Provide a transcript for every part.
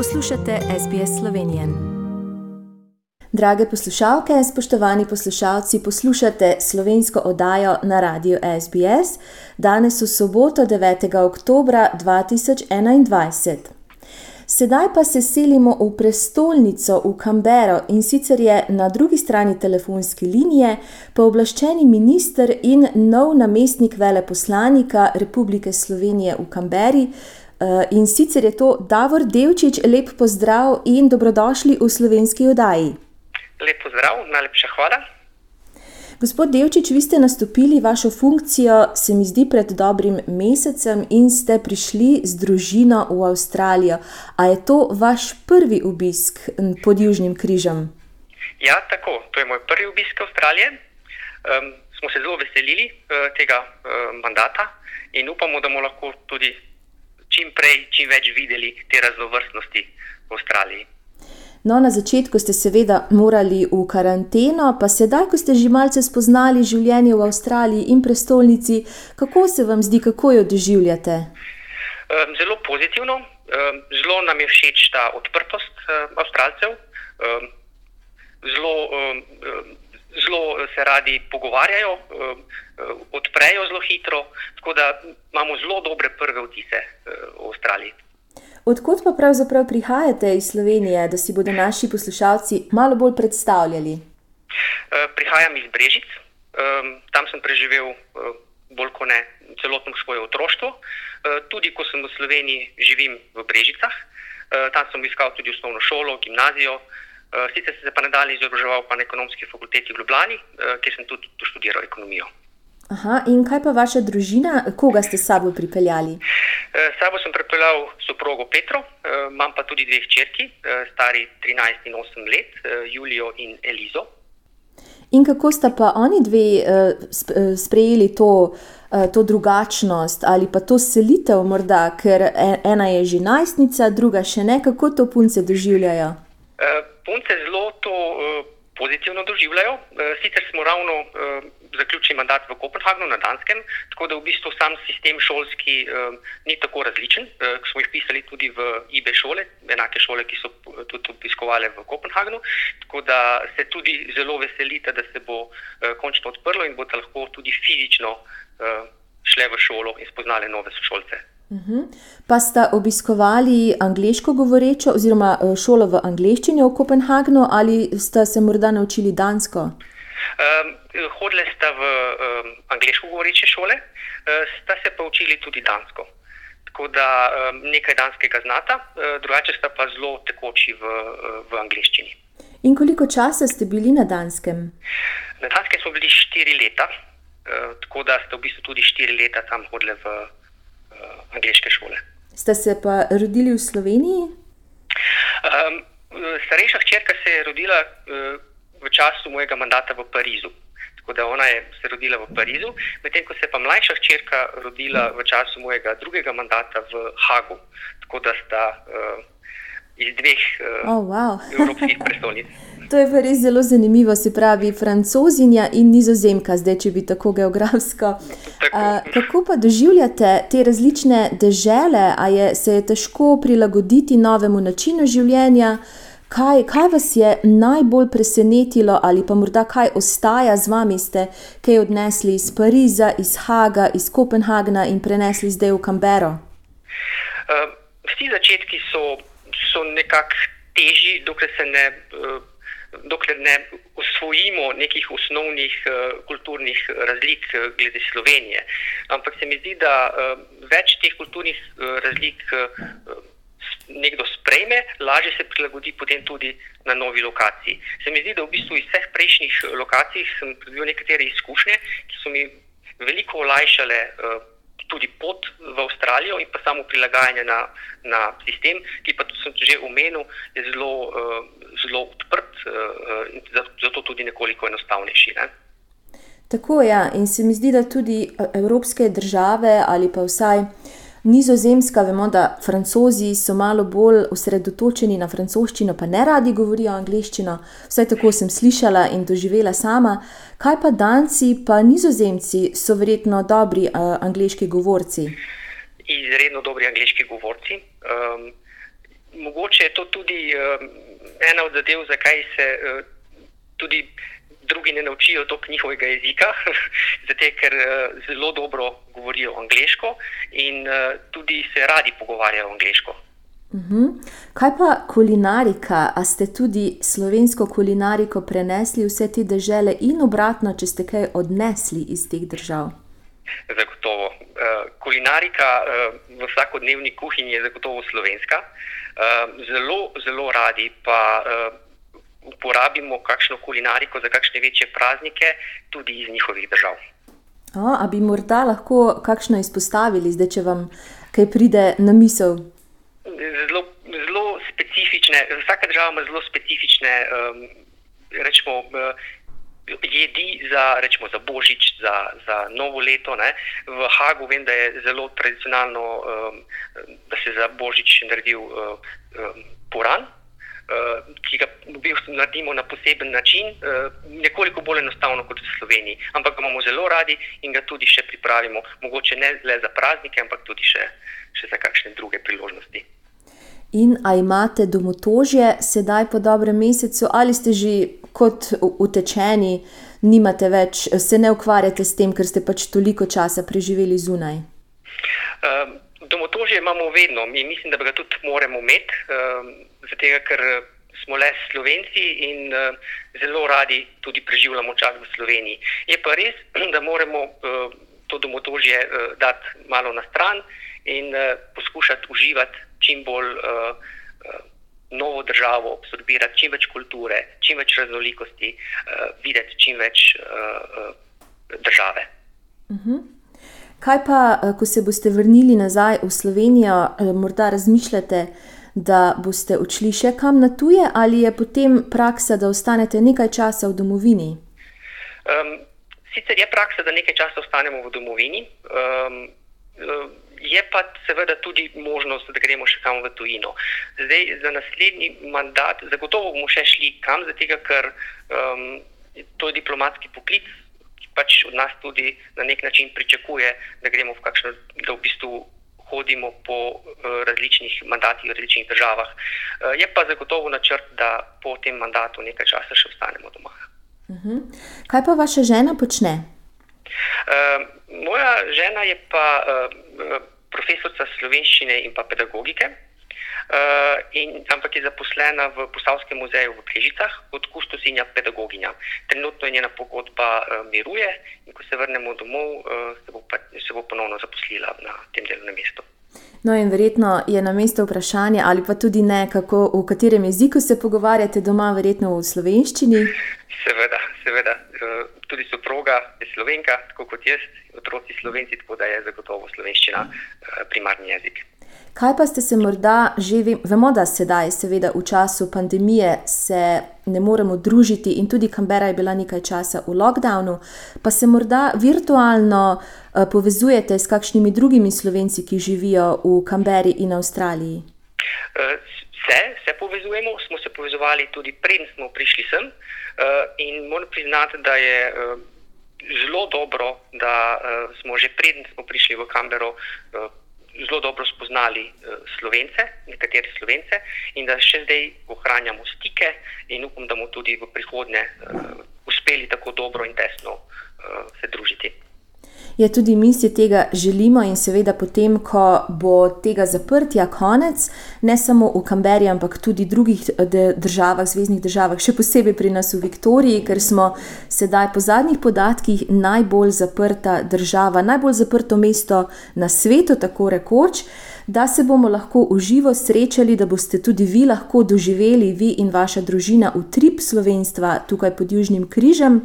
Poslušate SBS Slovenije. Drage poslušalke, spoštovani poslušalci, poslušate slovensko oddajo na radiju SBS danes v soboto 9. oktober 2021. Sedaj pa se selimo v prestolnico v Kambero in sicer je na drugi strani telefonske linije pooblaščeni minister in nov namestnik veleposlanika Republike Slovenije v Kamberi. Eh, in sicer je to Davor Devčič, lep pozdrav in dobrodošli v slovenski oddaji. Lep pozdrav, najlepša hvala. Gospod Devčič, vi ste nastopili vašo funkcijo, se mi zdi, pred dobrim mesecem in ste prišli z družino v Avstralijo. A je to vaš prvi obisk pod Južnim križem? Ja, tako. To je moj prvi obisk Avstralije. Um, smo se zelo veselili uh, tega uh, mandata in upamo, da bomo lahko tudi čim prej, čim več videli te raznovrstnosti v Avstraliji. No, na začetku ste seveda morali v karanteno, pa sedaj, ko ste že malce spoznali življenje v Avstraliji in prestolnici, kako se vam zdi, kako jo doživljate? Zelo pozitivno, zelo nam je všeč ta odprtost Avstralcev, zelo zelo eh, se radi pogovarjajo, eh, eh, odprejo zelo hitro, tako da imamo zelo dobre prve vtise v Avstraliji. Odkud pa pravzaprav prihajate iz Slovenije, da si bodo naši poslušalci malo bolj predstavljali? Prihajam iz Brežic, tam sem preživel bolj kot ne celotno svoje otroštvo. Tudi ko sem v Sloveniji, živim v Brežicah, tam sem iskal tudi osnovno šolo, gimnazijo, sicer sem se pa nadalje izobraževal na ekonomski fakulteti v Ljubljani, eh, kjer sem tudi študiral ekonomijo. Aha, in kaj pa vaša družina, koga ste s sabo pripeljali? Eh, s sabo sem pripeljal soprogo Petro, imam pa tudi dve hčerki, stari 13 in 8 let, Julijo in Elizo. In kako sta pa oni dve sprejeli to, to drugačnost ali pa to selitev, morda, ker e, ena je že najstnica, druga še ne, kako to punce doživljajo? Punce zelo to uh, pozitivno doživljajo. Uh, sicer smo ravno uh, zaključili mandat v Kopenhagnu na Danskem, tako da v bistvu sam sistem šolski uh, ni tako različen. Uh, smo jih pisali tudi v IB šole, enake šole, ki so tudi obiskovali v Kopenhagnu. Tako da se tudi zelo veselite, da se bo uh, končno odprlo in bodo lahko tudi fizično uh, šle v šolo in spoznali nove sošolce. Uhum. Pa sta obiskovali angliško govorečo oziroma eh, šolo v angleščini v Kopenhagnu ali sta se morda naučili dansko? Um, hodile sta v um, angliško govoreče šole, uh, sta se pa učili tudi dansko. Tako da um, nekaj danskega znata, uh, drugače sta pa zelo tekoči v, v angliščini. In koliko časa ste bili na danskem? Na danskem smo bili štiri leta, uh, tako da sta v bistvu tudi štiri leta tam hodile v uh, angliške šole. Ste se pa rodili v Sloveniji? Um, starejša hčerka se je rodila uh, v času mojega mandata v Parizu. Tako da ona je se rodila v Parizu, medtem ko se je pa mlajša hčerka rodila v času mojega drugega mandata v Hagu. Tako da sta uh, iz dveh uh, oh, wow. evropskih prestolnic. To je pa res zelo zanimivo, se pravi, francozinja in nizozemka, zdaj, če bi tako geografsko. Tako. Uh, kako pa doživljate te različne dežele, ali je, se je težko prilagoditi novemu načinu življenja? Kaj, kaj vas je najbolj presenetilo, ali pa morda kaj ostaja z vami, ste kaj odnesli iz Pariza, iz Haga, iz Kopenhagna in prenesli zdaj v Kambero? Uh, vsi začetki so, so nekako težji, dokler se ne. Uh, dokler ne usvojimo nekih osnovnih uh, kulturnih razlik uh, glede Slovenije. Ampak se mi zdi, da uh, več teh kulturnih uh, razlik uh, nekdo sprejme, lažje se prilagodi potem tudi na novi lokaciji. Se mi zdi, da v bistvu iz vseh prejšnjih lokacij sem pridobil nekatere izkušnje, ki so mi veliko olajšale. Uh, Tudi pot v Avstralijo in pa samo prilagajanje na, na sistem, ki pa, kot sem že omenil, je zelo, uh, zelo odprt uh, in zato tudi nekoliko enostavnejši. Ne? Tako je, ja. in se mi zdi, da tudi eh, evropske države ali pa vsaj nizozemska, vemo, da francozi so malo bolj osredotočeni na francoščino, pa ne radi govorijo angliščino. Vsaj tako sem slišala in doživela sama. Kaj pa danci, pa nizozemci so verjetno dobri uh, angliški govorci? Izredno dobri angliški govorci. Um, mogoče je to tudi ena od zadev, zakaj se tudi drugi ne naučijo toliko njihovega jezika, zato ker zelo dobro govorijo angliško in tudi se radi pogovarjajo angliško. Uhum. Kaj pa kulinarika? A ste tudi slovensko kulinariko prenesli vse te države in obratno, če ste kaj odnesli iz teh držav? Zagotovo. Uh, kulinarika uh, v vsakodnevni kuhinji je zagotovo slovenska. Uh, zelo, zelo radi pa uh, uporabimo kakšno kulinariko za kakšne večje praznike, tudi iz njihovih držav. O, a bi morda lahko kakšno izpostavili, zdaj, če vam kaj pride na misel? zelo, zelo specifične, vsaka država ima zelo specifične um, rečemo, uh, jedi za, rečemo, za božič, za, za novo leto. Ne. V Hagu vem, da je zelo tradicionalno, um, da se za božič naredil uh, um, poran. Uh, ki ga naredimo na poseben način, uh, nekoliko bolj enostavno kot v Sloveniji, ampak ga imamo zelo radi in ga tudi še pripravimo, mogoče ne le za praznike, ampak tudi še, še za kakšne druge priložnosti. In a imate domotožje sedaj po dobrem mesecu, ali ste že kot utečeni, nimate več, se ne ukvarjate s tem, ker ste pač toliko časa preživeli zunaj? Um, domotožje imamo vedno, mi mislim, da ga tudi moramo imeti, um, zato ker smo le Slovenci in uh, zelo radi tudi preživljamo čas v Sloveniji. Je pa res, da moramo uh, to domotožje dati malo na stran in poskušati uživati čim bolj novo državo, absorbirati čim več kulture, čim več raznolikosti, videti čim več države. Uh mhm. -huh. Kaj pa, ko se boste vrnili nazaj v Slovenijo, morda razmišljate, da boste odšli še kam na tuje, ali je potem praksa, da ostanete nekaj časa v domovini? Um, sicer je praksa, da nekaj časa ostanemo v domovini. Um, je pa seveda tudi možnost, da gremo še kam v tujino. Zdaj, za naslednji mandat, zagotovo bomo še šli kam, zato ker um, to je diplomatski poklic, pač od nas tudi na nek način pričakuje, da gremo v kakšno, da v bistvu. Hodimo po uh, različnih mandatih v različnih državah. Uh, je pa zagotovo načrt, da po tem mandatu nekaj časa še ostanemo doma. Uh mhm. -huh. Kaj pa vaša žena počne? Uh, moja žena je pa uh, profesorica slovenščine in pa pedagogike, uh, in, ampak je zaposlena v Posavskem muzeju v Križicah kot kustosinja pedagoginja. Trenutno je njena pogodba uh, miruje in ko se vrnemo domov, uh, se, bo pa, se bo ponovno zaposlila na tem delovnem mestu. No, in verjetno je na mestu vprašanje, ali pa tudi ne, kako, v katerem jeziku se pogovarjate doma, verjetno v slovenščini. Seveda, seveda. Tudi soproga je slovenka, tako kot jaz, otroci slovenci, tako da je zagotovo slovenščina primarni jezik. Kaj pa ste se morda že, vemo, da sedaj, seveda v času pandemije, se ne moremo družiti in tudi Kambera je bila nekaj časa v lockdownu, pa se morda virtualno uh, povezujete s kakšnimi drugimi slovenci, ki živijo v Kamberi in Avstraliji? Uh, se, se povezujemo, smo se povezovali tudi pred, smo prišli sem uh, in moram priznati, da je. Uh, Zelo dobro, da uh, smo že predtem prišli v Kambero, uh, zelo dobro spoznali uh, slovence, nekatere slovence, in da še zdaj ohranjamo stike, in upam, da bomo tudi v prihodnje uh, uspeli tako dobro in tesno uh, se družiti. Ja, tudi mi si tega želimo, in seveda, potem, ko bo tega zaprtja konec, ne samo v Kamberi, ampak tudi v drugih državah, zvezdnih državah, še posebej pri nas v Viktoriji, ker smo sedaj po zadnjih podatkih najbolj zaprta država, najbolj zaprto mesto na svetu, tako rekoč. Da se bomo lahko uživo srečali, da boste tudi vi lahko doživeli, vi in vaša družina, utrip slovenstva tukaj pod Južnim križem.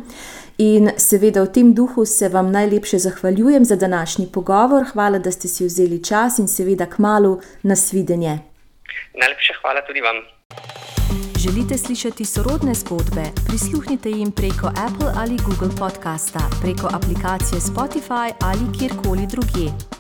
In seveda v tem duhu se vam najlepše zahvaljujem za današnji pogovor. Hvala, da ste si vzeli čas in seveda k malu nasvidenje. Najlepša hvala tudi vam. Želite slišati sorodne zgodbe? Prisluhnite jim preko Apple ali Google podcasta, preko aplikacije Spotify ali kjerkoli drugje.